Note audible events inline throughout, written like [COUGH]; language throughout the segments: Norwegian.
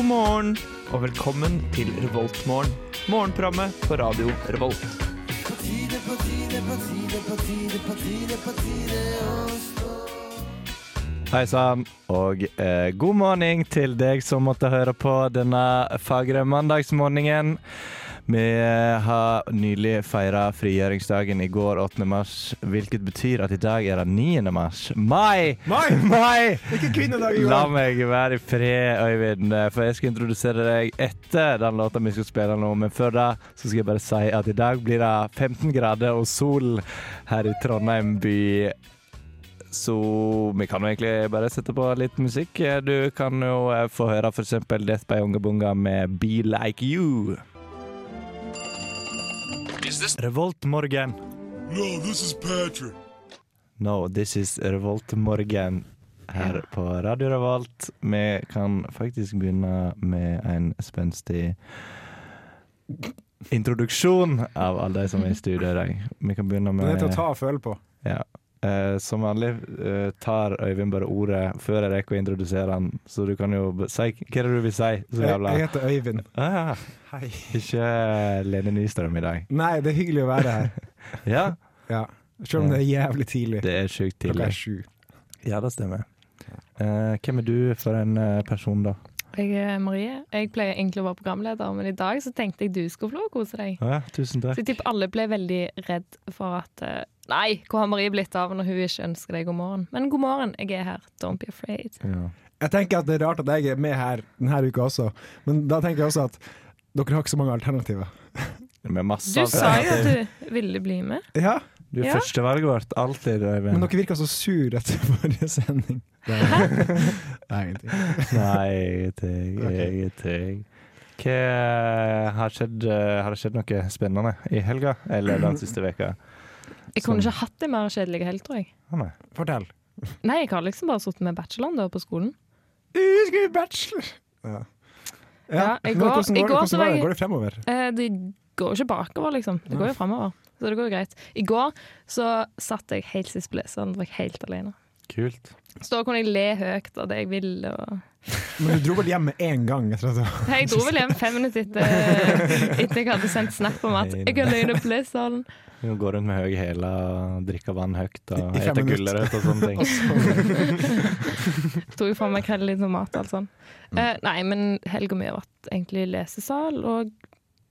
God morgen og velkommen til Revoltmorgen. Morgenprogrammet på radio Revolt. Hei sann, og eh, god morgen til deg som måtte høre på denne fagre mandagsmorgenen. Vi har nylig feira frigjøringsdagen i går, 8. mars, hvilket betyr at i dag er det 9. mars. Mai! Mai! [LAUGHS] Mai! Ikke kvinnedag i La meg være i fred, Øyvind, for jeg skal introdusere deg etter den låta vi skal spille nå. Men før da så skal jeg bare si at i dag blir det 15 grader og sol her i Trondheim by. Så vi kan jo egentlig bare sette på litt musikk. Du kan jo få høre f.eks. Death by Unga Bunga med Be Like You. Revoltmorgen. No, this is Patrick. No, this is Revolt Morgan her på Radio Revolt. Vi kan faktisk begynne med en spenstig introduksjon av alle de som er i studio i dag. Vi kan begynne med Det er til å ta og føle på. ja. Eh, som vanlig eh, tar Øyvind bare ordet før jeg rekker å introdusere han, så du kan jo si hva er det du vil si. Så Jeg, jævla jeg heter Øyvind. ah, Hei. Ikke Lene Nystrøm i dag. Nei, det er hyggelig å være her. [LAUGHS] Ja, Ja. Selv om det er jævlig tidlig. det er sjukt Klokka tidlig. er sju. Ja, det stemmer. Eh, hvem er du for en eh, person, da? Jeg er Marie. Jeg pleier egentlig å være programleder, men i dag så tenkte jeg du skulle få lov å kose deg. Ja, tusen Så jeg tipper alle ble veldig redd for at eh, Nei, hvor har Marie blitt av når hun ikke ønsker deg god morgen? Men god morgen, jeg er her. Don't be afraid. Ja. Jeg tenker at det er rart at jeg er med her denne uka også, men da tenker jeg også at dere har ikke så mange alternativer. [LAUGHS] Med masse Du sa jo at du ville bli med. Ja, Du er Ja. førstevalget vårt. Alltid, Øyvind. men dere virka så sur etter [LAUGHS] forrige sending. Nei, ingenting. Nei, ingenting. [LAUGHS] Ingenting. Hva har skjedd? eh, Har det skjedd noe spennende i helga eller den siste veka? Jeg kunne Sånn. ikke hatt det mer kjedelig helt, tror jeg. Ah, nei. Fortell. [LAUGHS] Nei, jeg har liksom bare sittet med bacheloren da på skolen. Du i bachelor! Ja. Ja, jeg går- hvordan går, går hvordan går det? jeg- fremover? Eh, det går ikke bakover, liksom. Det går jo fremover. Så det går jo greit. I går så satt jeg helt sist på leseren, var jeg helt alene. Kult. Så da kunne jeg le høyt av det jeg ville. Og Men du dro vel hjem med en gang? Jeg. Jeg dro vel hjem fem minutter etter, etter jeg hadde sendt snap om at jeg er alene på lesesalen. Hun går rundt med høy hæler og drikker vann høyt og spiser i gulrøtter og sånne ting. [LAUGHS] [LAUGHS] Tok fra meg krell litt mat og alt sånt. Mm. Uh, nei, men helga mi har vært egentlig lesesal og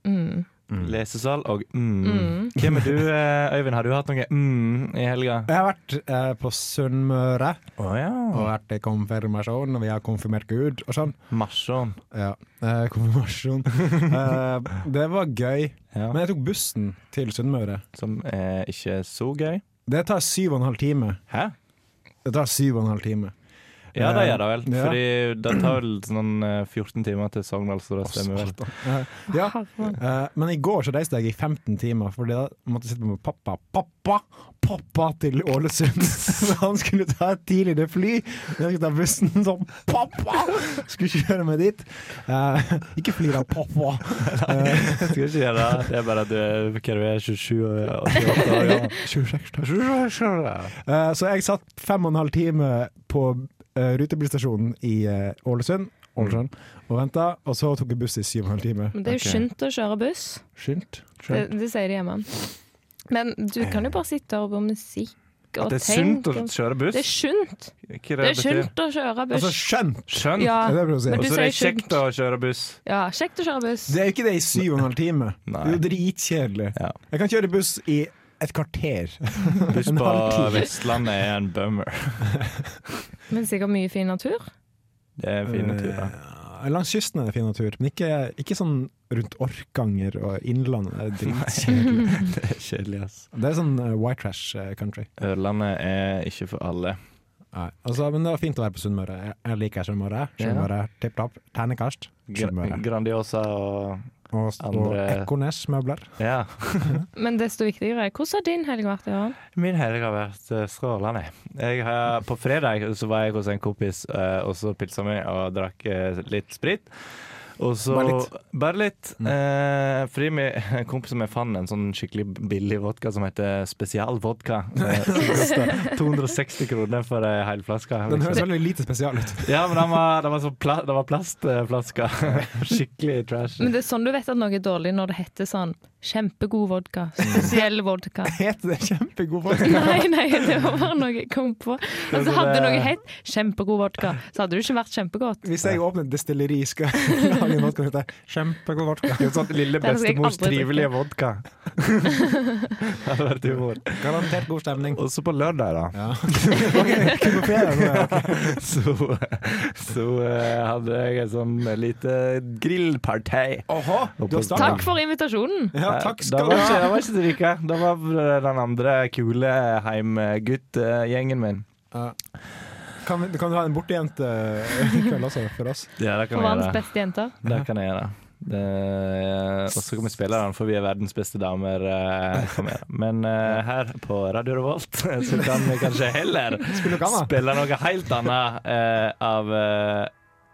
mm, Lesesal og mm. Mm. Hvem er du, eh, Øyvind? Har du hatt noe mm i helga? Jeg har vært eh, på Sunnmøre oh, ja. og vært i konfirmasjon, og vi har konfirmert Gud og sånn. Marsjon. Ja, eh, [LAUGHS] konfirmasjon. Eh, det var gøy, Ja. men jeg tok bussen til Sunnmøre. Som er ikke så gøy. Det tar syv og en halv time. Hæ? Det tar syv og en halv time. Ja, det Eh, gjør det vel. ja. Fordi det tar vel sånn eh, 14 timer til Sogndal, så det stemmer vel. Eh, ja, eh, men i går så reiste jeg i 15 timer, fordi da måtte jeg sitte med pappa. Pappa! Pappa til Ålesund! [LAUGHS] Så han skulle ta et tidligere fly. Jeg skulle ta bussen som pappa! Skulle kjøre meg dit. Eh, ikke fly da, pappa! [LAUGHS] Eh, skal ikke gjøre det. Det er bare at du er, hva du er 27 og 28 år Ja. 26 da. Eh, Så jeg satt fem og en halv time på uh, rutebilstasjonen i eh, Ålesund, Ålesund og venta, og så tok jeg buss i syv og en halv time. Men det er jo Ok. skjønt å kjøre buss. Skynt. Det, det sier de hjemme. Men du kan jo bare sitte og høre på musikk At Det er sunt å kjøre buss. Det er sunt. Det, Det er sunt å kjøre buss. Altså skjønt! Skjønt. Ja, Er det det prøver å si? Og så er det kjekt å kjøre buss. ja, kjekt å kjøre buss. Det er jo ikke det i syv og en halv time. Nei. Det er jo dritkjedelig. Ja. Jeg kan kjøre buss i et kvarter. Buss på. Vestlandet er en bummer. [LAUGHS] Men sikkert mye fin natur. Det er fin natur, ja. Langs kysten er det fin natur, men ikke, ikke sånn rundt Orkanger og Innlandet. Det er dritkjedelig. [LAUGHS] Det er kjedelig, ass. Det er sånn eh, white trash eh, country. Ørlandet er ikke for alle. Nei, altså, men det var fint å være på Sunnmøre. Jeg, jeg liker Sunnmøre. Sunnmøre, tipp topp. Sunnmøre. Grandiosa og Og, og Andre- Ekornes-møbler. Ja. [LAUGHS] Men desto viktigere, hvordan har din helg vært? Johan? Min helg har vært eh, strålende. Jeg har, på fredag så var jeg hos en kompis, eh, og så pilsa vi og drakk eh, litt sprit. Og så Bare litt. Bare litt. Eh, fordi vi, en kompis som jeg fant en sånn skikkelig billig vodka som heter spesialvodka. Eh, som koster [LAUGHS] 260 kroner for ei hel flaske. Den høres veldig lite spesial ut. [LAUGHS] Ja, men den var, den var, så pla, den var plastflaske. [LAUGHS] Skikkelig trash. Men det er sånn du vet at noe er dårlig, når det heter sånn kjempegod vodka. Spesiell vodka. [LAUGHS] Heter det kjempegod vodka? [LAUGHS] Nei, nei, det var bare noe jeg kom på. Altså, hadde noe hett kjempegod vodka, så hadde det ikke vært kjempegodt. Hvis jeg åpner et destilleri, skal jeg [LAUGHS] lage en vodka som heter kjempegod vodka. En sånn lille bestemors trivelige vodka. det hadde vært humor. Garantert god stemning. Og så på lørdag, da. Ja. okay. Så, så eh, hadde jeg en sånn lite startet. Takk for invitasjonen. Ja, takk skal du ikke, ha. det var ikke Rika. Det var den andre kule heimgutt-gjengen min. Ja. Kan, vi, kan du ha en bortejente i kveld også, for oss? Ja, det kan For verdens beste jenter. Det kan jeg gjøre. Og så kan vi spille den, for vi er verdens beste damer. eh. Men uh, her på Radio Revolt [LAUGHS] så kan vi kanskje heller spille noe helt annet uh, av eh,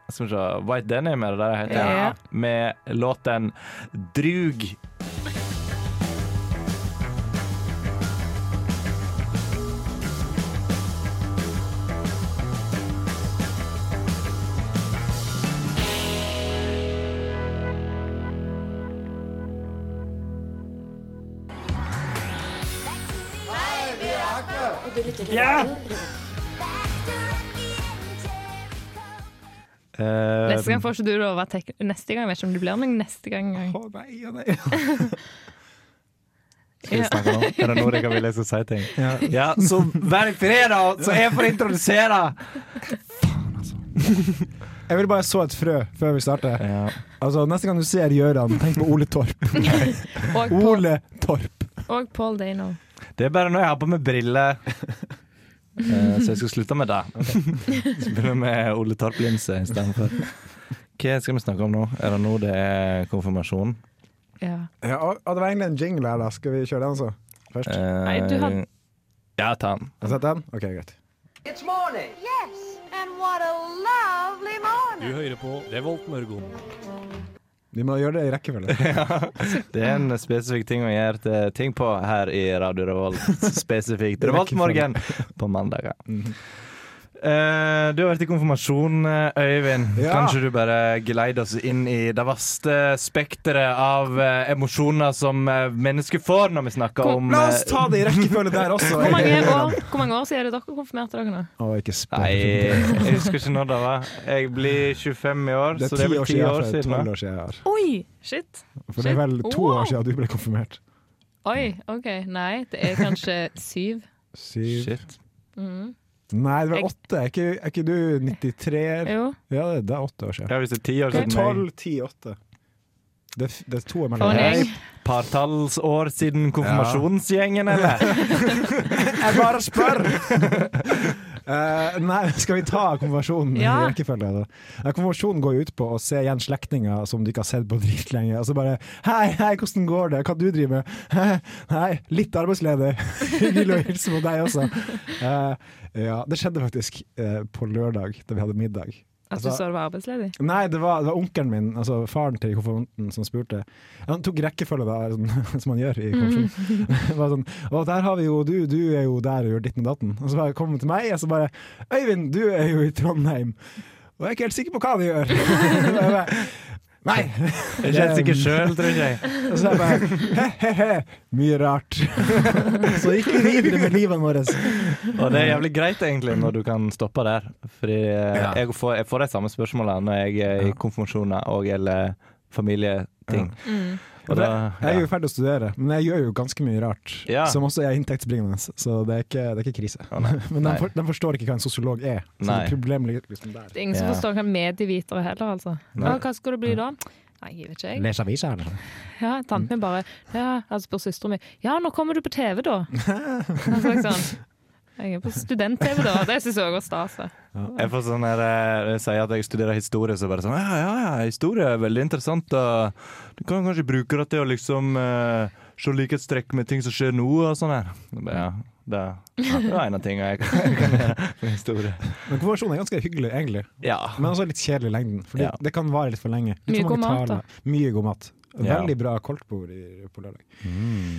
skal vi se, White Denim, er det det det heter? Ja. Med låten 'Drug'. Eh, Neste gang får ikke du lov å være tek... Neste gang, jeg vet ikke om du blir med neste gang. Å nei, å nei. [LAUGHS] Skal vi snakke nå? Er det nå jeg vil jeg skal si ting? Ja. Ja, så hver fredag så jeg får introdusere! Faen, altså. Jeg vil bare så et frø før vi starter. Ja. Altså, Neste gang du ser Gjøran, tenk på Ole Torp. [LAUGHS] Og Ole Torp. og Paul Dano. Det er bare når jeg har på meg briller. Eh, så jeg skal slutte med det. Så begynner vi med Ole Torp-linse istedenfor. Hva skal vi snakke om nå? Er det nå det er konfirmasjon? Ja. Ja, og, og det var egentlig en jingle her, da. Skal vi kjøre den så? Først? Eh, Nei, du har- Ja, ta den. Har du sett den? OK, greit. It's morning. Yes, and what a lovely morning. Du hører på Revolt Mørgon. Vi må gjøre det i rekkefølge. [LAUGHS] Det er en spesifikk ting å gjøre ting på her i Radio Revolt. [LAUGHS] Spesifikt Revoltmorgen på mandager. Eh, du har vært i konfirmasjon, eh, Øyvind. Ja. Kanskje du bare geleider oss inn i det vaste spekteret av eh, emosjoner som eh, mennesker får når vi snakker Kom, om La oss eh, ta det i rekkefølge der også. Hvor mange, år, hvor mange år siden er det dere konfirmerte dere nå? Å, ikke spør. Nei, jeg husker ikke når det var. Jeg blir 25 i år, Det så er det er ti vel år 10 siden. siden. Tolv da. år siden jeg har. Oi, shit. For det er vel to Wow. år siden du ble konfirmert. Oi, OK. Nei, det er kanskje syv. Syv Shit. Mm. Nei, det var åtte. Er ikke, er ikke du 93? Jo. Ja, det, det er åtte år siden. Ja, hvis det er ti år siden. Tolv, ti, åtte. Det, det er to år mellom en Partalls år siden konfirmasjonsgjengen, eller? [LAUGHS] Jeg bare spør! uh, [LAUGHS] nei, skal vi ta konfirmasjonen Ja. i rekkefølge? da? Ja, konfirmasjonen går jo ut på å se igjen slektninger som du ikke har sett på dritlenge. Og så bare 'Hei, hei, hvordan går det? Hva du driver med?' [LAUGHS] Hei, hei litt arbeidsledig. Hyggelig å hilse på deg også'. Eh, ja, det skjedde faktisk eh, på lørdag, da vi hadde middag. At du Altså- så du var arbeidsledig? Nei, det var, det var onkelen min, altså faren til konfirmanten, som spurte. Han tok rekkefølge, da, sånn, som han gjør i konfirmasjon. Mm. [LAUGHS] var sånn, og der har vi jo du, du er jo der og gjør ditten og datten. Og så bare kom han til meg, og så bare Øyvind, du er jo i Trondheim. Og jeg er ikke helt sikker på hva de gjør. [LAUGHS] Nei! Jeg kjenner ikke sjøl, tror ikke jeg. [LAUGHS] Og så jeg bare he-he-he, mye rart. [LAUGHS] Så ikke vi videre med livet vårt. Og det er jævlig greit egentlig når du kan stoppe der. Fordi eh, Ja. jeg, får, jeg får de samme spørsmålene når jeg er i konfirmasjoner og eller familieting. Mm. Og Jeg er jo ja. i ferd med å studere, men jeg gjør jo ganske mye rart. Ja. Som også er inntektsbringende, så det er ikke, det er ikke krise. Oh. [LAUGHS] Men de, for, de forstår ikke hva en sosiolog er. Så Nei. problemet ligger liksom der. Det er ingen som Ja. forstår hva medievitere heller, altså. Nei. Hva skal det bli da? Nei, jeg vet ikke jeg. Les aviser, eller? Ja, Tanten min bare Ja, altså spør søstera mi Ja, når kommer du på TV, da? [LAUGHS] Altså, jeg sånn, jeg er på student-TV, da. Det syns jeg òg var stas. Jeg får sånn her eh, Jeg sier at jeg studerer historie, så bare sånn Ja, ja, ja, historie er veldig interessant. Da. Du kan kanskje bruke det til å liksom eh, se likhetstrekk med ting som skjer nå, og sånn her. Ja, det, Ja, Det, er var en av tingene jeg kan, [LAUGHS] jeg kan gjøre med historie. Men konfirmasjon er ganske hyggelig, egentlig. Ja. Men også litt kjedelig i lengden, for Ja. det kan vare litt for lenge. Litt Mye god mat, da. Mye god mat. Ja. Veldig bra koldtbord i- på lørdag.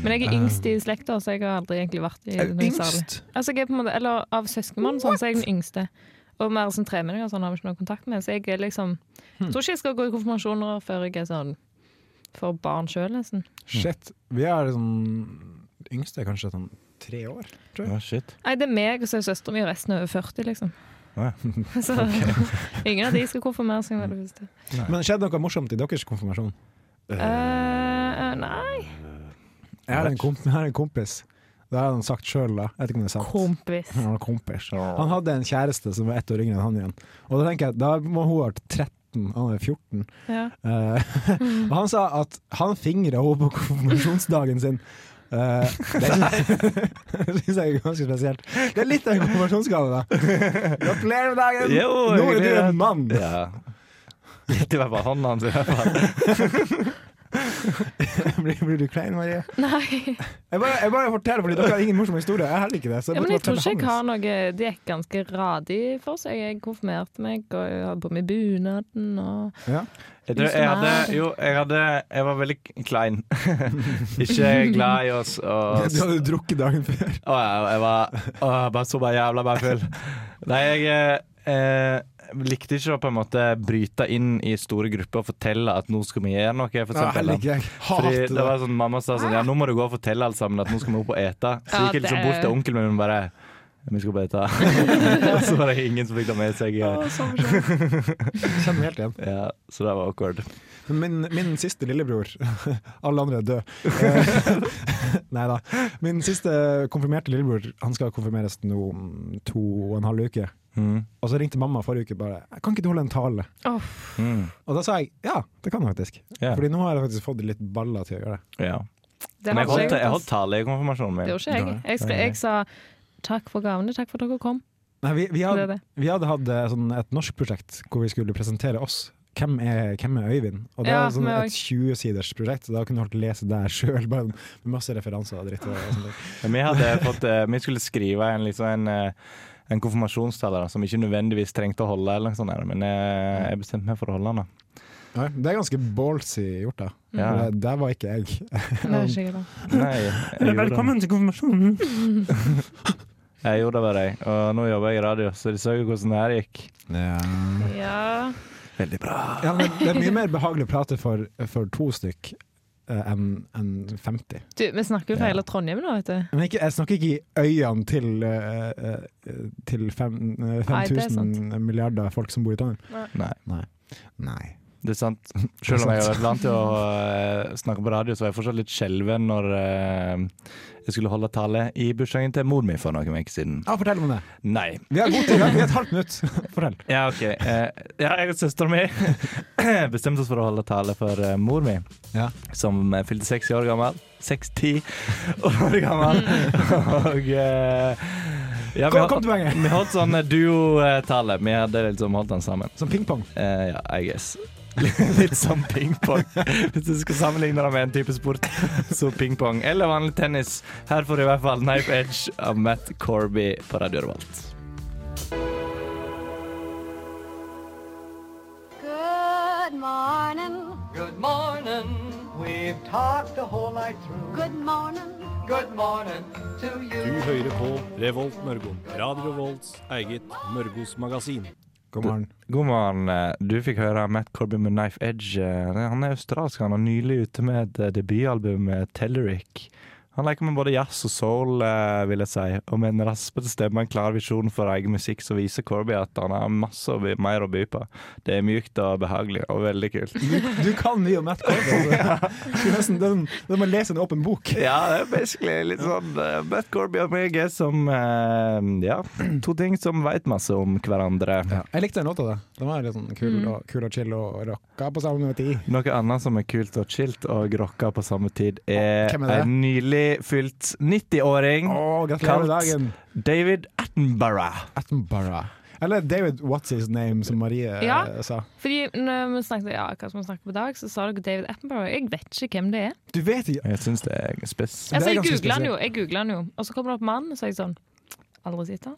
Men jeg er yngst i slekta, så jeg har aldri egentlig vært i noe særlig. yngst? Altså, jeg er på en måte, eller av søskenbarn sånn, så er jeg den yngste. Og mer sånn tremenninger sånn, har vi ikke noe kontakt med. Så jeg er liksom Hmm. tror ikke jeg skal gå i konfirmasjoner før jeg er sånn for barn sjøl, nesten. Shit. Vi er sånn Yngste er kanskje sånn tre år, tror jeg. Ja, shit. Nei, det er meg og så er søstera mi og resten er over 40, liksom. Ja. [LAUGHS] så [LAUGHS] ingen av de skal konfirmere seg. Men skjedde noe morsomt i deres konfirmasjon? Eh, nei Jeg har en, komp jeg har en kompis. Det har han sagt sjøl, da. Jeg vet ikke om det er sant. Kompis. Han var kompis. Han hadde en kjæreste som var ett år yngre enn han igjen. Og da tenker jeg, da må hun ha vært 13, han er 14. Ja. Uh, [LAUGHS] og han sa at han fingra henne på konfirmasjonsdagen sin. Uh, det [LAUGHS] syns jeg er ganske spesielt. Det er litt av en konfirmasjonsgave, da. Gratulerer med dagen! Jo, Nå er du en mann! Ja. [LAUGHS] Gitt var bare hånda hans, [LAUGHS] i hvert fall. blir, blir du klein, Marie? [LAUGHS] Nei. Jeg bare, jeg bare forteller, fordi dere har ingen morsom historie. Jeg heller ikke det. Så Ja, men jeg tror ikke jeg har noe Det gikk ganske radig for seg. Jeg konfirmerte meg og jeg hadde på meg bunaden og Ja. Jeg, tror, jeg hadde Jo, jeg hadde Jeg var veldig klein. Ikke glad i oss. Og, Du hadde drukket dagen før. Å, jeg, jeg var å, bare så bare jævla bare full. Nei, jeg eh, likte ikke å på en måte bryte inn i store grupper og fortelle at nå skal vi gjøre noe. For eksempel, ja, ikke. Fordi det var sånn, Mamma sa sånn Ja, nå må du gå og fortelle alle sammen at nå skal vi opp og ete. Så Ja, gikk jeg liksom bort til onkelen min og bare Vi skal bare [LAUGHS] og så var det ingen som fikk det med seg. Kjenner helt igjen. [LAUGHS] Ja, så det var awkward. Min, min siste lillebror [LAUGHS] Alle andre er døde. Nei da. Min siste konfirmerte lillebror Han skal konfirmeres nå om to og en halv uke. Mm. Og så ringte mamma forrige uke bare Kan ikke du holde en tale? Mm. Og da sa jeg ja, det kan jeg faktisk. Yeah. Fordi nå har jeg faktisk fått litt baller til å gjøre det. ja. Det Men jeg holdt, jeg holdt tale i konfirmasjonen min. Det gjorde ikke jeg. Jeg, skal, jeg sa takk for gavene, takk for at dere kom. Nei, vi, vi, hadde, det det. vi hadde hatt eh, sånn et norskprosjekt hvor vi skulle presentere oss. Hvem er, hvem er Øyvind? Og det Ja, var sånn et 20-siders prosjekt, så da kunne folk lese der sjøl, [LAUGHS] med masse referanser og dritt. Og sånt. Ja, Vi, hadde fått, eh, vi skulle skrive en, liksom en, eh, en konfirmasjonstaler som ikke nødvendigvis trengte å holde, eller noe sånt, der, men jeg, jeg bestemte meg for å holde den. da. Ja, det er ganske ballsy gjort, da. Ja. For det- Der var ikke jeg. Det er ikke da. Nei, jeg, gjorde [LAUGHS] det. til konfirmasjonen! [LAUGHS] jeg gjorde det bare, jeg. Og nå jobber jeg i radio, så de så jo hvordan det her gikk. Ja. Ja. Veldig bra. Ja, men det er mye mer behagelig å prate for, for to stykk enn en 50. Du, vi snakker jo for hele Trondheim nå, vet du. Men ikke, jeg snakker ikke i øynene til, uh, eh, til fem, eh, Nei, det er 5000 milliarder folk som bor i Trondheim. Nei, Nei, Nei. Det er sant. [LAUGHS] Selv om jeg er vant til å eh, snakke på radio, så var jeg fortsatt litt skjelven når eh, jeg skulle holde tale i bursdagen til mor mi for noen uker siden. Ja, fortell om det. Nei. Vi har god tid, vi har- et halvt minutt. Fortell. Ja, OK. Eh, ja, jeg og søstera mi [COUGHS] bestemte oss for å holde tale for mor mi, Ja. som fylte 60 år gammel. 60 år gammel. [LAUGHS] Og ja, vi, Kom, kom holdt, vi holdt sånn duotale. Vi hadde liksom holdt den sammen. Som pingpong. Uh, ja, I guess. [LAUGHS] Litt som pingpong. Hvis du skal sammenligne det med en type sport, så pingpong. Eller vanlig tennis. Her får du i hvert fall Knife Edge av Matt Corby på Radio Revolt. Good morning. Good morning. We've talked the whole night through. Good morning. Good morning to you. Du hører på Revolt Mørgo. Radio Revolts eget Mørgos magasin. God morgen. God morgen. eh, Du fikk høre Matt Corby med Knife Edge. Eh, Han er australsk. Han er nylig ute med eh, debutalbum med Tellerick. Han leker med både jazz og soul, eh, vil jeg si. Og med en raspete stemme og en klar visjon for egen musikk, så viser Corby at han har masse å by- mer å by på. Det er mykt og behagelig, og veldig kult. Du, du kan mye om Matt Corby. Altså. [LAUGHS] Er nesten det er som- det er som å lese en åpen bok. Ja, det er basically litt sånn uh, Matt Corby og meg er som uh, Ja, to ting som veit masse om hverandre. Jeg likte den låta. da. Den var litt sånn kul, Mm. og, kul og chill og rocka på samme tid. Noe annet som er kult og chilt og rocka på samme tid, er, Hvem er det? en nylig fylt 90-åring, Å, gratulerer med dagen! David Attenborough. Attenborough. Eller David What's His Name, som Marie eh, Ja. sa. Fordi når vi snakket, ja, hva som vi snakket på i dag, så sa dere David Attenborough. Jeg vet ikke hvem det er. Du vet ikke Jeg syns det er spes. Altså, jeg googla han jo, jeg googlet han jo, og så kommer det opp mann, og så er jeg sånn Aldri sett han.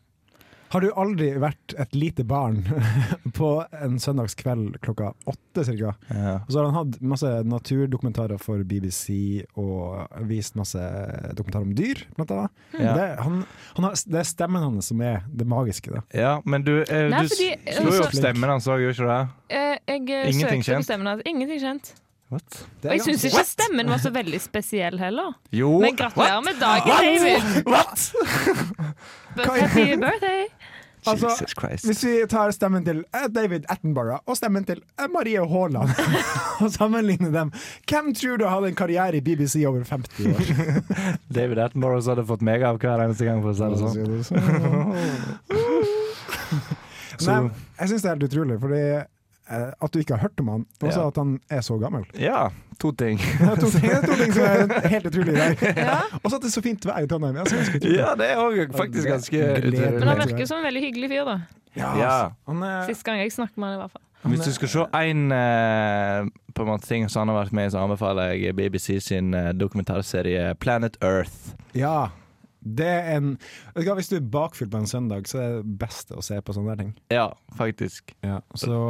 Har du aldri vært et lite barn [LAUGHS] på en søndagskveld klokka åtte cirka? Ja. Og så har han hatt masse naturdokumentarer for BBC og vist masse dokumentarer om dyr, blant annet. Ja. Det, han, han har, det er stemmen hans som er det magiske. Da. ja, men du, eh, Nei, du fordi, slo jo opp altså- stemmen hans òg, gjorde ikke det? Eh, jeg eh, Ingenting søkte kjent? på stemmen hans. Ingenting kjent. What? Det Og jeg syns ikke stemmen var så veldig spesiell heller. Jo. Men gratulerer med dagen, David! What? But happy birthday! Altså, Jesus Christ. Hvis vi tar stemmen til eh, David Attenborough og stemmen til eh, Marie Haaland [LAUGHS] og sammenligner dem, hvem tror du hadde en karriere i BBC over 50 år? [LAUGHS] David Attenborough hadde fått meg av hver eneste gang, for å si det sånn. [LAUGHS] Nei, jeg syns det er helt utrolig, fordi at du ikke har hørt om han, og Ja. at han er så gammel. Ja, to ting. [LAUGHS] Er to ting, to ting som er [LAUGHS] helt utrolig i dag. Og så at det er så fint vær i Trondheim. Ja, det er òg faktisk ganske utrolig Men han virker som en veldig hyggelig fyr, da. Ja, Ja. Er, Sist gang jeg snakket med han, i hvert fall. Hvis du skal se én måte ting som han har vært med i, så anbefaler jeg BBC sin eh, dokumentarserie Planet Earth. ja. Det er en Hvis du er bakfylt på en søndag, så er det beste å se på sånne ting. Ja, faktisk. Ja, så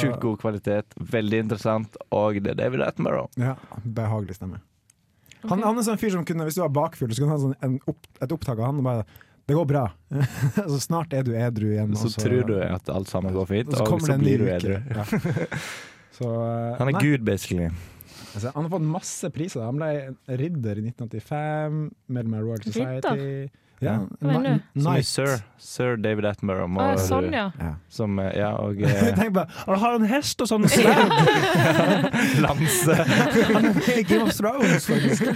Sjukt god kvalitet, veldig interessant, og det er David Attenborough. Ja, behagelig stemme. Han, han er sånn fyr som kunne, hvis du var bakfull, så kunne han ha sånn en opp, et opptak av han og bare Det går bra. [LAUGHS] så snart er du edru igjen. Så og tror du at alt sammen går fint, og så og så blir du edru. Ja. [LAUGHS] Så, uh, Han er nei, gud, basically. Altså, han har fått masse priser. Han ble ridder i 1985, medlem av Royal Society. Ja, Ja. Hva Som Sir, Sir David Attenborough. Må du- sånn, ja. Som, eh, ja, og [LAUGHS] eh, Tenk bare, han har en hest og sånn [LAUGHS] sverd! [LAUGHS] Lanse. Game of Thrones, faktisk.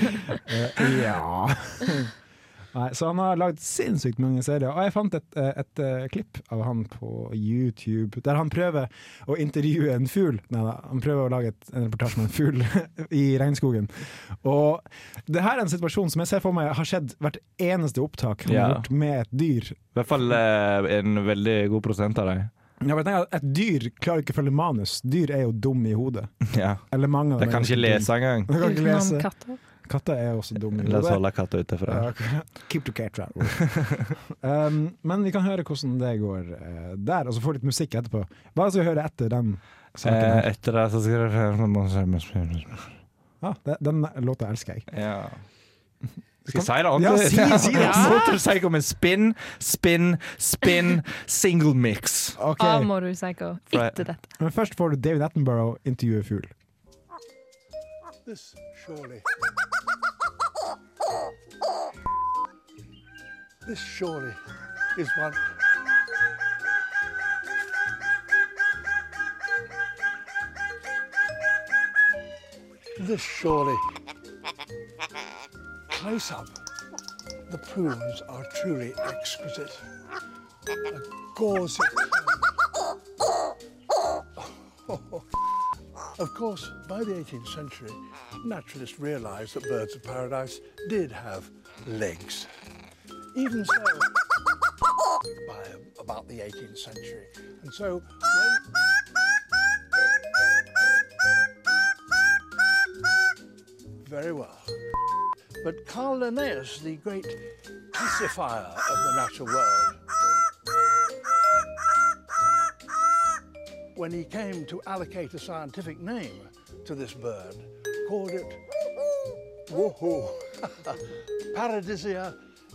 Eh, ja Nei, Så han har lagd sinnssykt mange serier. Og jeg fant et, et, et, eh, klipp av han på YouTube der han prøver å intervjue en fugl. Nei da, han prøver å lage et, en reportasje med en fugl [LAUGHS] i regnskogen. Og det her er en situasjon som jeg ser for meg har skjedd hvert eneste opptak han har gjort med et dyr. I hvert fall eh, en veldig god prosent av dem. Ja, men tenker Et dyr klarer ikke å følge manus. Dyr er jo dumme i hodet. [LAUGHS] Ja. Eller mange av De kan ikke lese engang. De kan ikke Utenom lese. Katter. Er også dumme La oss holde katta utenfra. Ja, keep to cat out. [LAUGHS] um, men vi kan høre hvordan det går uh, der, og så få litt musikk etterpå. Hva skal vi høre etter den saken? Eh, etter det så skal jeg Ah, det, den låta elsker jeg. Ja. Skal jeg si det Ja, ordentlig? si- si det. [LAUGHS] Ja. Motorpsycho med spin, spin, spin, single mix. Okay. Av Motorpsycho. Etter dette. Men først får du David Attenborough intervjue fugl. This surely. This surely is one. This surely. Close up. The prunes are truly exquisite. A. [LAUGHS] Of course, by the 18th century, naturalists realised that birds of paradise did have legs. Even so, by about the 18th century. And so, when. Very well. But Carl Linnaeus, the great classifier of the natural world, when he came to allocate a scientific name to this bird, called it woohoo, [LAUGHS] Paradisia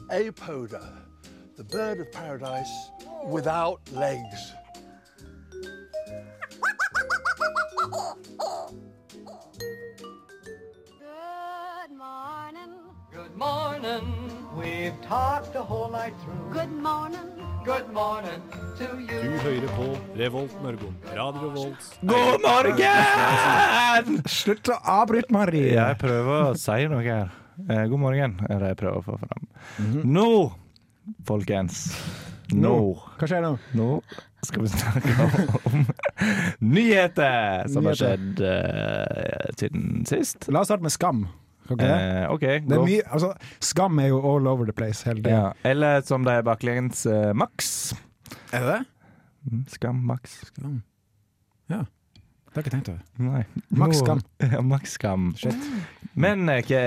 apoda, the bird of paradise without legs. Good morning. Good morning. We've talked the whole night through. Good morning. Good morning to Du you. hører på Revolt Mørgon. Radio Revolts. God morgen! Er Slutt å avbryte, Marie! Jeg prøver å si noe her. Eh, god morgen, er det jeg prøver å få fram. Nå, folkens. Nå. Hva skjer nå? Nå skal vi snakke om [LAUGHS] nyheter som har skjedd eh, siden sist. La oss starte med Skam. Okay. Eh, okay, er mye, altså, skam er jo all over the place hele tiden. Ja. Eller som det er baklengs, eh, Max. Er det det? Mm, Skam, Max. Skam. Ja. Det har jeg ikke tenkt over. Nei. Maks Nå- skam. [LAUGHS] Ja, maks skam. Shit. Men eh, hva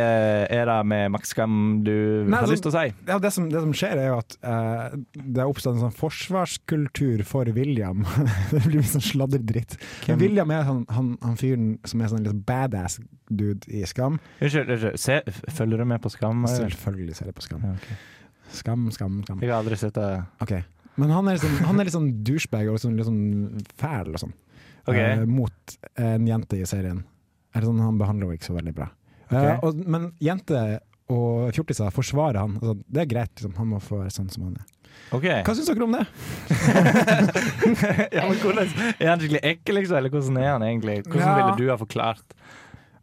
er det med maks skam du Nei, har altså- lyst til å si? Ja, det, som, det som skjer, er jo at eh, det har oppstått en sånn forsvarskultur for William. [LAUGHS] det blir litt sånn sladredritt. William er han, han, han fyren som er sånn litt badass dude i Skam. Unnskyld, unnskyld. Følger du med på Skam? Selvfølgelig ser jeg på Skam. Ja, okay. Skam, skam, skam. Jeg har aldri sett det. Okay. Men han er, han er litt sånn douchebag og sånn, litt sånn fæl og sånn. Ok. Eh, mot en jente i serien. Er det sånn, han behandler henne ikke så veldig bra. Eh, Ok. og, men jenter og fjortiser forsvarer han. Altså, det er greit, liksom. han må få være sånn som han er. Okay. Hva syns dere om det? [LAUGHS] ja, hvordan, er han skikkelig ekkel, liksom? Eller hvordan er han egentlig? Hvordan Ja. ville du ha forklart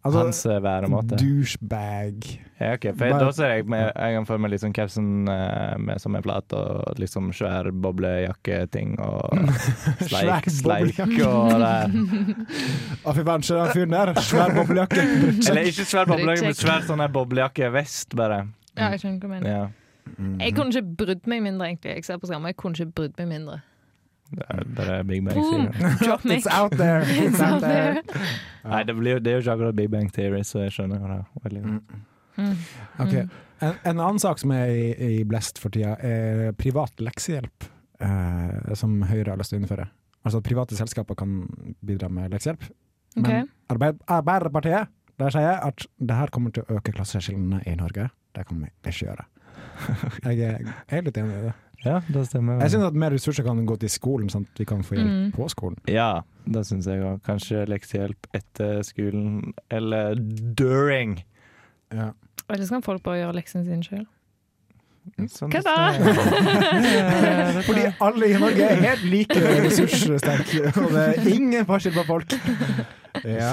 Altså, hans eh, væremåte? douchebag. Ja, ok, for Bare- Da ser jeg med, jeg kan for meg liksom capsen eh, med som er flat, og liksom svær boblejakketing og [LAUGHS] sleik, sleik og det. Å, fy faen, se den fyren der. Svær boblejakke. [LAUGHS] Eller ikke svær boblejakke, men svær sånn her boblejakkevest, bare. Ja, jeg skjønner hva du mener. Ja. Jeg kunne ikke brydd meg mindre, egentlig. Jeg ser på skjermen, jeg kunne ikke brydd meg mindre. Det er bare Big Bang Boom! Theory. [LAUGHS] It's out there. It's out there. Nei, det, blir, det er jo ikke akkurat Big Bang Theory, så jeg skjønner det veldig godt. Mm. Okay. En, en annen sak som er i, i blest for tida, er privat leksehjelp. Eh, som Høyre har lyst til å innføre. Altså at private selskaper kan bidra med leksehjelp. Men Men Arbeid, Arbeiderpartiet der sier jeg at det her kommer til å øke klasseskillene i Norge. Det kan vi ikke gjøre. [LAUGHS] Jeg er helt litt enig i det. Ja, det stemmer. Jeg syns at mer ressurser kan gå til skolen, sånn at vi kan få hjelp Mm. på skolen. Ja, det syns jeg òg. Kanskje leksehjelp etter skolen, eller during. Ja. Eller så kan folk bare gjøre leksene sine sjøl. Sånn Hva da? Fordi alle i Norge er helt like ressurssterke, og det er ingen forskjell på folk. Ja.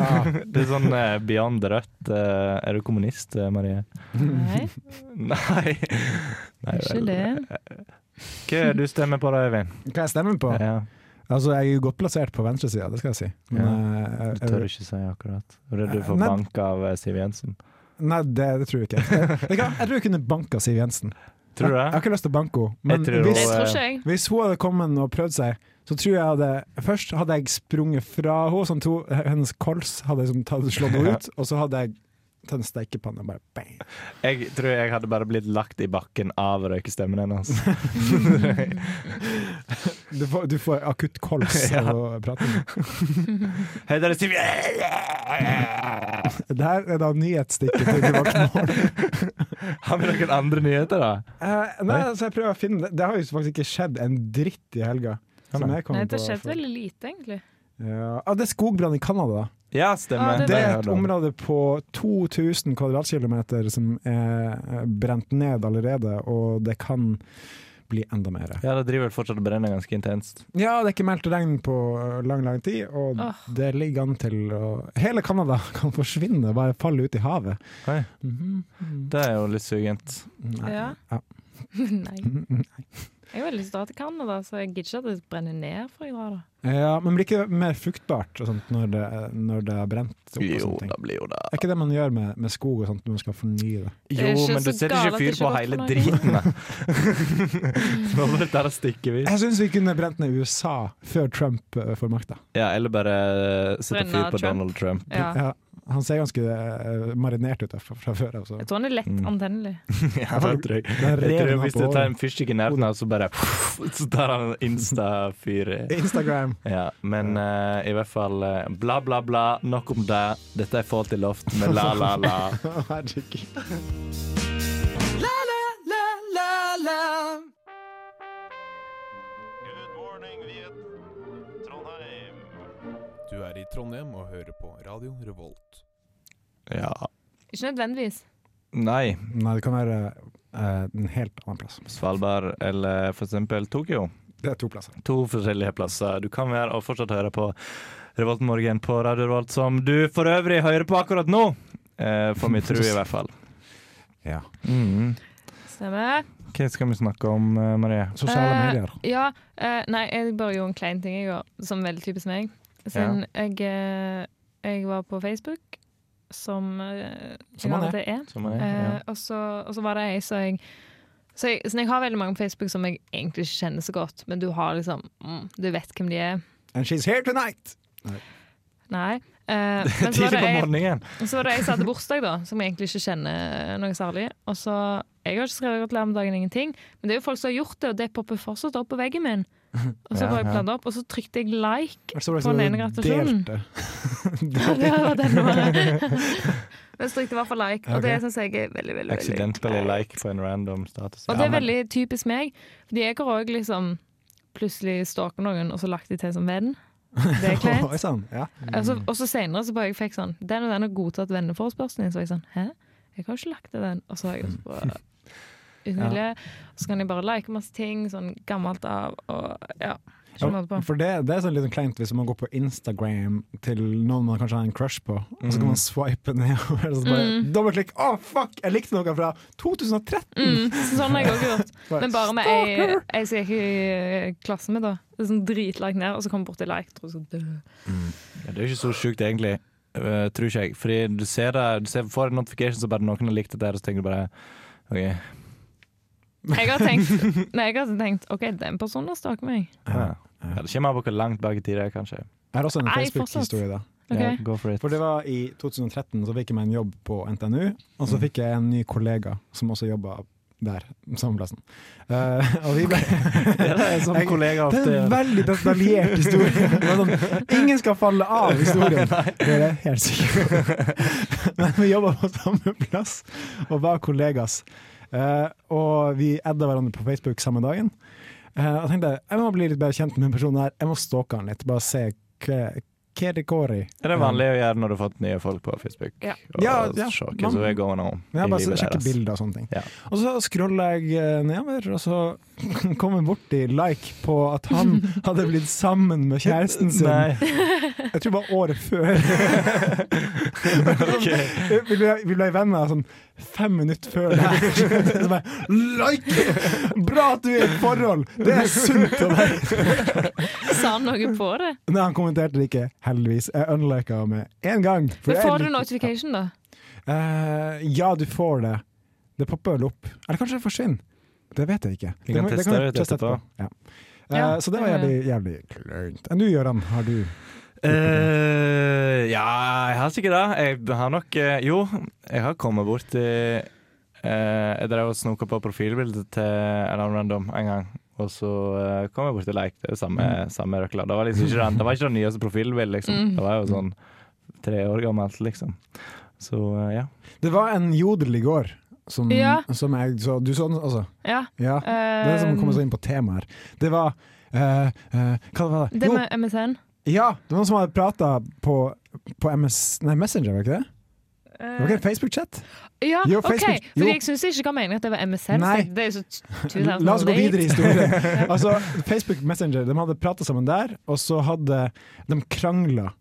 Det er sånn eh, Beyond Rødt. eh, er du kommunist, eh, Marie? Nei, [LAUGHS] Nei. Nei ikke det. Hva er du stemmer på da, Øyvind? Hva jeg stemmer på? Ja, Altså, jeg er jo godt plassert på venstresida, det skal jeg si. Men, Ja, eh, du tør ikke si akkurat. Redd du får bank av eh, Siv Jensen. Nei, det, det tror jeg ikke. Jeg, jeg, kan- jeg tror jeg kunne banka Siv Jensen. Tror du Jeg, jeg har ikke lyst til å banke henne, men tror hvis, hun- tror jeg. hvis hun hadde kommet og prøvd seg, så tror jeg hadde Først hadde jeg sprunget fra henne, sånn to, hennes kols hadde jeg sånn, slått henne ut, og så hadde jeg tatt en stekepanne og bare bang. Jeg tror jeg hadde bare blitt lagt i bakken av røykestemmen hennes. [LAUGHS] Du får, du får akutt kols [LAUGHS] Ja. å prate med [LAUGHS] Hei, der er Siv Det her er da nyhetsstikket til Debattmål. Har vi noen andre nyheter, da? Uh, nei, altså jeg prøver å finne det. Det har jo faktisk ikke skjedd en dritt i helga. Nei, det har skjedd veldig lite, egentlig. Ja. Ah, det er skogbrann i Canada. Ja, stemmer. Ah, det- Det er et område på 2000 kvadratkilometer som er eh, brent ned allerede, og det kan bli enda mer. Ja, det driver vel fortsatt og brenner ganske intenst. Ja, det er ikke meldt regn på eh, lang, lang tid, og Åh. det ligger an til å Hele Canada [LAUGHS] kan forsvinne, bare falle ut i havet. Mm -hmm. Det er jo litt sugent. Nei. Ja. Ja. [LAUGHS] [LAUGHS] Nei. Jeg veldig lyst til å dra til Canada, så jeg gidder ikke at det brenner ned før jeg drar. da. Ja, men blir ikke det mer fruktbart og sånt når det, når det er brent opp? og Jo, sånne ting? blir jo det. Er ikke det man gjør med, med skog og sånt når man skal fornye det? Jo, men du setter ikke fyr på hele driten, da. [LAUGHS] Jeg syns vi kunne brent ned USA før Trump eh, får makta. Ja, eller bare sette fyr på Trump. Donald Trump. Ja. Ja, han ser ganske eh, marinert ut der fra, fra før Altså. Jeg tror han er lett Mm. antennelig. [LAUGHS] Ja, det tror jeg. Jeg tror hvis du tar en fyrstikk i nærheten så bare [LAUGHS] Så tar han insta-fyr. i- Ja, men uh, i hvert fall uh, bla, bla, bla. Nok om det. Dette er Fault til loft med la, la, la. [LAUGHS] Herregud. Good morning, Viet. Trondheim. Du er i Trondheim og hører på Radio Revolt. Ja. Ikke nødvendigvis. Nei. Nei, det kan være uh, en helt annen plass. Svalbard eller for eksempel Tokyo. Det er to plasser. To forskjellige plasser. Du kan være og fortsatt høre på Revoltmorgen på Radio Revolt, som du for øvrig hører på akkurat nå. Eh, får vi tro, i hvert fall. [LAUGHS] Ja. Mm. Stemmer. Hva skal vi snakke om, eh, Marie? Sosiale uh, medier. Ja. uh, nei, jeg bare gjorde en klein ting i går, som er veldig typisk meg. Siden jeg, eh, jeg var på Facebook, som Som jeg man av og er. til er. Som er, Eh, ja. og, så, og så var det ei som jeg Så, jeg, så jeg har veldig mange på Facebook som jeg egentlig ikke kjenner så godt, men du har liksom mm, Du vet hvem de er. And she's here tonight! Nei. Eh, [LAUGHS] men så var, det på jeg, morgenen. så var det jeg som hadde bursdag, da, som jeg egentlig ikke kjenner noe særlig. Og så, Jeg har ikke skrevet gratulerer med dagen, ingenting, men det er jo folk som har gjort det, og det popper fortsatt opp på veggen min. Og så Ja, ja. bladde opp, og så trykte jeg like. Jeg På den ene gratulasjonen. delte. [LAUGHS] det var den [LAUGHS] det var. Men så trykte jeg i hvert fall like, og det syns jeg er veldig, veldig, veldig Accidentally like på en random status. Og det er veldig typisk meg, fordi jeg har òg liksom plutselig stalka noen, og så lagt de til som venn. Det er [LAUGHS] kleint. ja. Altså, og så senere så bare jeg fikk sånn Den og den har godtatt venneforespørselen din. Så var jeg sånn Hæ? Jeg har ikke lagt til den. Og så har jeg også bare [LAUGHS] uten. Og så kan jeg bare like masse ting, sånn gammelt av, og ja. Ikke hadde på. For det, det er sånn litt sånn kleint hvis man går på Instagram til noen man kanskje har en crush på, og så kan man swipe [LAUGHS] nedover og så bare Mm. dobbeltklikk. Å, fuck! Jeg likte noe fra 2013! Mm, sånn har jeg også gjort. [LAUGHS] Men bare med ei, ei som jeg gikk i klasse med, da. Det er sånn dritlangt ned, og så kommer bort til like. Tror jeg så død. Ja, det er ikke så sjukt, egentlig. Uh, tror ikke jeg. Fordi du ser det, du ser, får en notification så bare noen har likt det der, og så tenker du bare OK. Jeg har tenkt, nei, jeg har tenkt OK, den personen har stalket meg. Ja. Ja, det kommer an på hvor langt bak i tid det er, kanskje. Jeg har også en Facebook-historie, da. okay. yeah, go for it. For det var i 2013 så fikk jeg meg en jobb på NTNU, og Mm. så fikk jeg en ny kollega som også jobba der, samme plassen. Uh, og vi ble Ja, [LAUGHS] det er som Jeg- kollega Det er en veldig detaljert historie. Sånn, ingen skal falle av [LAUGHS] historien, det er jeg helt sikker på. [LAUGHS] Men vi jobba på samme plass og var kollegas. Eh, og vi adda hverandre på Facebook samme dagen. Uh, og tenkte jeg må bli litt bedre kjent med den personen her. Jeg må stalke han litt, bare se hva det går i. Er det vanlig å gjøre når du har fått nye folk på Facebook? Ja. Og Ja, ja. se Man- som going on Ja, bare sjekke deres. bilder og sånne ting. Ja. Og så scroller jeg eh, nedover, og så [LAUGHS] kom jeg borti like på at han [LAUGHS] hadde blitt sammen med kjæresten sin. Nei. Jeg tror det var året før. [LAUGHS] vi, ble, vi ble venner sånn fem minutter før det [LAUGHS] her. Bare, like! Bra at du er i et forhold! Det er sunt av deg! Sa han noe på det? Nei, han kommenterte det ikke, heldigvis. Jeg unlika med en gang. for Men får du notification, da? Uh, ja, du får det. Det popper vel opp. Eller kanskje det forsvinner. Det vet jeg ikke. Vi kan teste det ut teste etterpå. Ja. Uh, Ja, så det var jævlig, jævlig kleint. Enn du, Gøran? Har du Eh, ja, jeg har sikkert det. Jeg har nok eh, Jo, jeg har kommet borti uh, Jeg drev og snoka på profilbildet til en annen random en gang. Og så uh, kom jeg borti like. Det er samme, Mm. samme røkla. Det var liksom ikke den, det var ikke det nyeste profilbildet, liksom. Mm. Det var jo sånn tre år gammelt, liksom. Så uh, ja. Det var en jodel i går som, Ja. som jeg så Du så den, altså? Ja. Ja. Det er som kommer seg inn på temaet her. Det var Uh, uh, Hva var det? Det Jo, med MSN. Ja, det var noen som hadde prata på, på MS, nei, Messenger, var ikke det? Det var ikke en Facebook-chat? Ja, Jo, OK. Facebook- OK. Fordi jeg syns ikke hva mening at det var MSN. Nei. Det er jo så t- [LAUGHS] 2000 La oss gå videre i historien. [LAUGHS] Altså, Facebook Messenger de hadde prata sammen der, og så hadde de krangla.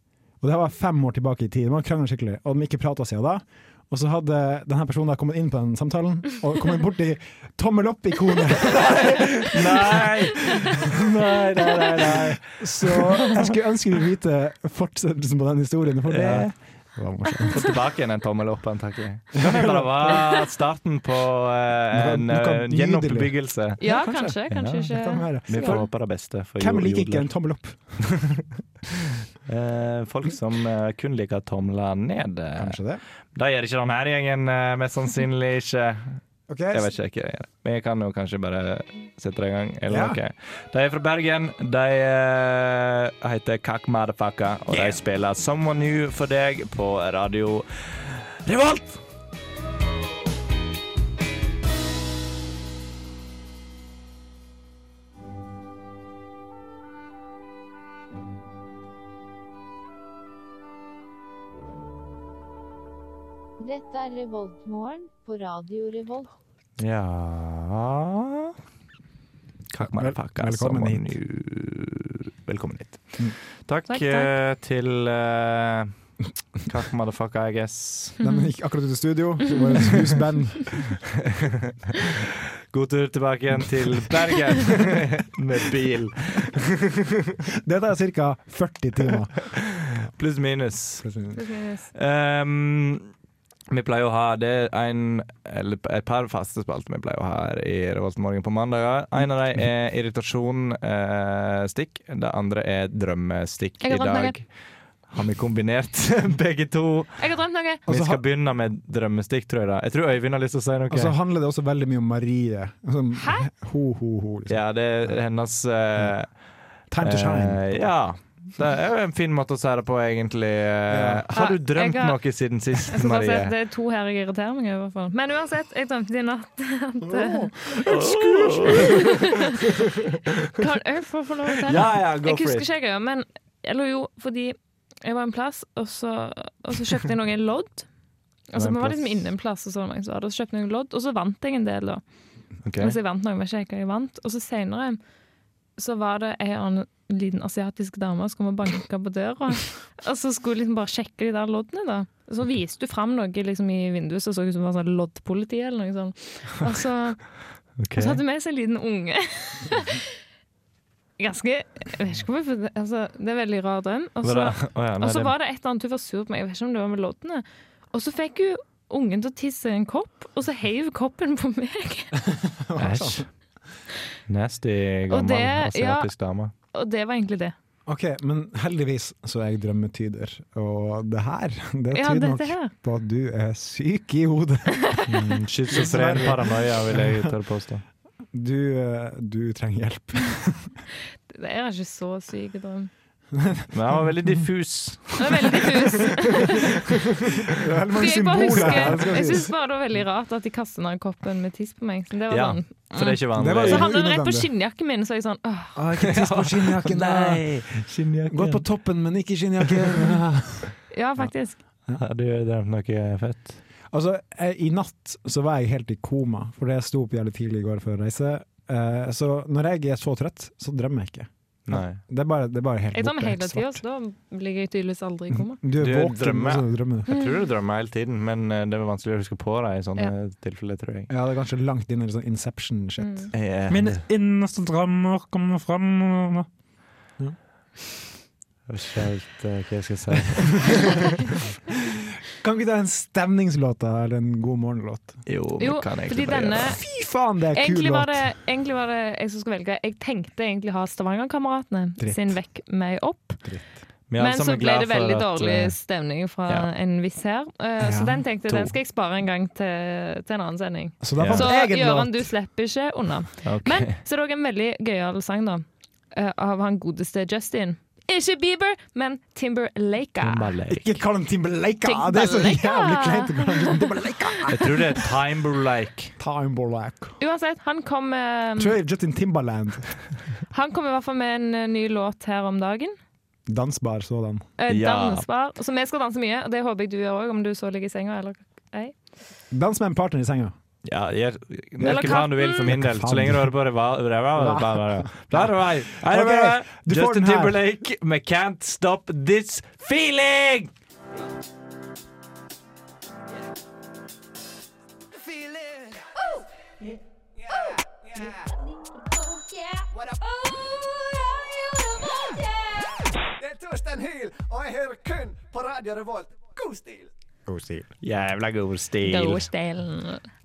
Og det var fem år tilbake i tid. De hadde krangla skikkelig, og de ikke prata siden da. Og så hadde denne personen kommet inn på den samtalen og kommet borti tommel opp-ikonet. [LAUGHS] Nei! nei, nei, nei, nei. Så jeg skulle ønske vi vite fortsettelsen på den historien, for det Ja. var morsomt. Få tilbake igjen en tommel opp, antakelig. Kan hende det var starten på eh, en eh, gjenoppbyggelse. Ja, kanskje. kanskje. Kanskje Ja, kan ikke. Vi får håpe det beste for Hvem liker ikke en tommel opp? [LAUGHS] Eh, folk som eh, kun liker tomler ned. eh, Kanskje det. Det gjør ikke denne gjengen, mest sannsynlig ikke. Okay. Jeg vet ikke hva jeg gjør. Men jeg kan jo kanskje bare sette det i gang. Eller Ja. noe. De er fra Bergen. De heter Kak Madafaka, og de spiller 'Someone New' for deg på radio Revolt! Dette er Revoltmorgen på Radio Revolt. Ja Vel- velkommen hit. Velkommen hit. Mm. Takk, Takk, takk. eh, til uh, Kak Motherfucker, I guess. Nei, men ikke akkurat ut i studio. Vårt husband. [LAUGHS] God tur tilbake igjen til Bergen [LAUGHS] med bil. Det tar ca. 40 timer. Pluss minus. Pluss minus. Um, Vi pleier å ha det en, eller et par faste spalter vi pleier å ha her i Revoltmorgen på mandager. En av dem er [LAUGHS] irritasjon-stikk. det andre er drømmestikk. I dag har vi kombinert [LAUGHS] begge to. Jeg har drømt noe. Vi skal begynne med drømmestikk, tror jeg. da Jeg tror Øyvind har lyst til å si noe. Og så handler det også veldig mye om Marie. Altså, Hæ? [LAUGHS] Ho, ho, ho. Liksom. Ja, det er hennes eh, Time to shine. eh, ja. Det er jo en fin måte å si det på, egentlig. Eh, Ja. Har du drømt jeg har- noe siden sist, Jeg skal bare si Marie? Det er to her jeg irriterer meg over. i hvert fall. Men uansett, jeg drømte i natt [LAUGHS] at eh, Kan jeg få få lov til å? Ja, ja, go Jeg husker ikke jeg, men Eller jo, fordi jeg var en plass, og så, og så kjøpte jeg noen lodd. Altså, Vi var liksom inne en plass, og så, var hadde, og så kjøpte jeg noen lodd, og så vant jeg en del. da Okay. Mens jeg vant noe, men ikke hva jeg vant. Og så senere så var det en annen liten asiatisk dame som kom og banka på døra. [LAUGHS] Og så skulle liksom bare sjekke de der loddene, da. Så viste du fram noe liksom i vinduet som så ut som var sånn loddpoliti eller noe sånt. Og så, [LAUGHS] okay. og så hadde du med seg en liten unge. [LAUGHS] Ganske Jeg vet ikke hvorfor altså, Det er veldig rar drøm. Og så, Å ja, nei, og så det- var det et eller annet hun var sur på meg, jeg vet ikke om det var med loddene. Og så fikk hun ungen til å tisse i en kopp, og så heiv koppen på meg. Æsj. Nasty, gammel det- ja. dame. Og det var egentlig det. Ok, men heldigvis så er jeg drømmetyder, og det her det Ja, tyder nok her. på at du er syk i hodet. Mm, Schizofren paranoia, vil jeg tørre påstå. Du, eh, du trenger hjelp. [LAUGHS] Det er ikke så syk drøm. Men han var veldig diffus. Det var veldig diffus. [LAUGHS] Det er mange symboler her. jeg syns bare det var veldig rart at de kastet den koppen med tiss på meg. Så det var Ja, sånn. For det er ikke vanlig. Så han havnet det rett på skinnjakken min, så jeg sånn åh. Ah, ikke tiss på [LAUGHS] skinnjakken. Nei, Skinnjakken. Gått på toppen, men ikke skinnjakken. [LAUGHS] Ja, faktisk. Ja, du drømt noe fett? Altså, jeg, I natt så var jeg helt i koma, fordi jeg sto opp jævlig tidlig i går for å reise. Eh, så når jeg er så trøtt, så drømmer jeg ikke. Nei. Det er bare, det er bare helt Jeg drømmer borte, hele helt tida, svart. så da ligger jeg tydeligvis aldri i koma. Du er våken, drømmer. så du drømmer. Jeg tror du drømmer hele tiden, men eh, det er vanskelig å huske på deg i sånne tilfeller, tror jeg. Ja, det er kanskje langt inn i sånn Inception-shit. Mm. Yeah. Mine innerste drømmer kommer fram Jeg vet ikke helt eh, hva jeg skal si. [LAUGHS] [LAUGHS] Kan vi ta en stemningslåt? Eller en god morgenlåt? Jo, Jo, kan fordi denne. Fy faen, det er kul låt! egentlig var det jeg som skulle velge. Jeg tenkte egentlig ha Stavangerkameratene Dritt. sin Vekk meg opp. Er Men så ble det veldig at, dårlig eh, stemning fra ja. en viss her. Uh, Ja, Så den tenkte jeg, den skal jeg spare en gang til, til en annen sending. Så Ja. Så Gøran, du slipper ikke unna. Okay. Men så er det òg en veldig gøyal sang, da. Uh, Av han godeste Justin. Ikke Bieber, men Timberlake. Timberlake. Ikke kall den Timberlake! Det er så jævlig kleint å kalle ham Timberlake! Jeg tror det er Timberlake. Timberlake. Uansett, han kom, eh, Tror jeg Justin Timberland. han kom i hvert fall med en eh, ny låt her om dagen. Dansbar sådan. Eh, Ja. Dansbar. Så vi skal danse mye, og det håper jeg du gjør òg, om du så ligger i senga eller ei. Dans med en partner i senga. Ja, gjør Eller hva du vil for min del, så lenge du hører på får Justin. Timberlake med Can't Stop This Feeling! Det er Torstein Hyl, og jeg hører kun på Radio Revolt. God stil! God stil. Jævla god stil. Gårdstelen.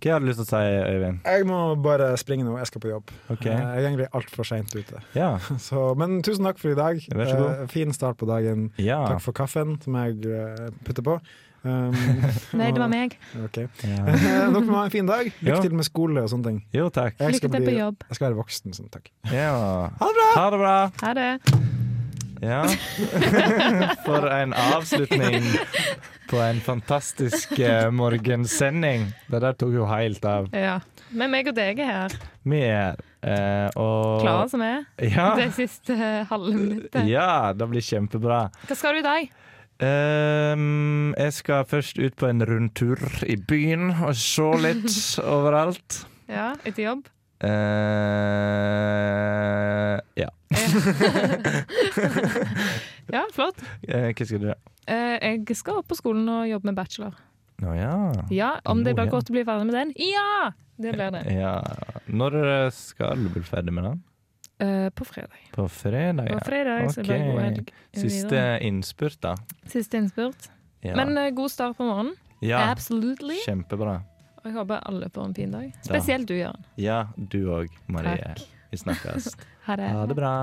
Hva har du lyst til å si, Øyvind? Jeg må bare springe nå, jeg skal på jobb. Okay. Eh, Jeg er egentlig altfor seint ute. Ja. [LAUGHS] Så, men tusen takk for i dag. Vær så god. Eh, fin start på dagen. ja. Takk for kaffen som jeg eh, putter på. Um, [LAUGHS] Nei, det var meg. Okay. ja. [LAUGHS] Dere må ha en fin dag. Lykke til med skole og sånne ting. Jo, takk. Lykke til på jobb. jeg skal være voksen, sånn takk. Ja. Ha det bra! Ha det bra. Ha det. Ja. [LAUGHS] For en avslutning på en fantastisk eh, morgensending. Det der tok jo helt av. Ja. Men meg og deg er her. Vi er eh, og Klare som er. Ja. [LAUGHS] Det siste halve minuttet. ja, det blir kjempebra. Hva skal du i dag? Um, jeg skal først ut på en rundtur i byen og se litt [LAUGHS] overalt. Ja, etter jobb? Eh, ja. [LAUGHS] Ja, flott. Eh, hva skal du gjøre? Eh, Jeg skal opp på skolen og jobbe med bachelor. Å ja. Ja, om det blir godt å bli ferdig med den? Ja! Det blir det. ja. Når skal du bli ferdig med den? På fredag. På fredag? På Ja. fredag så blir god helg. Siste innspurt, da. Siste innspurt. Ja. Men god start på morgenen. Ja, Absolutely. kjempebra. Og jeg håper alle får en fin dag. Spesielt du, Jørn. Ja, du òg, Marie. Takk. Vi snakkes. [LAUGHS] ha det. Ha det bra.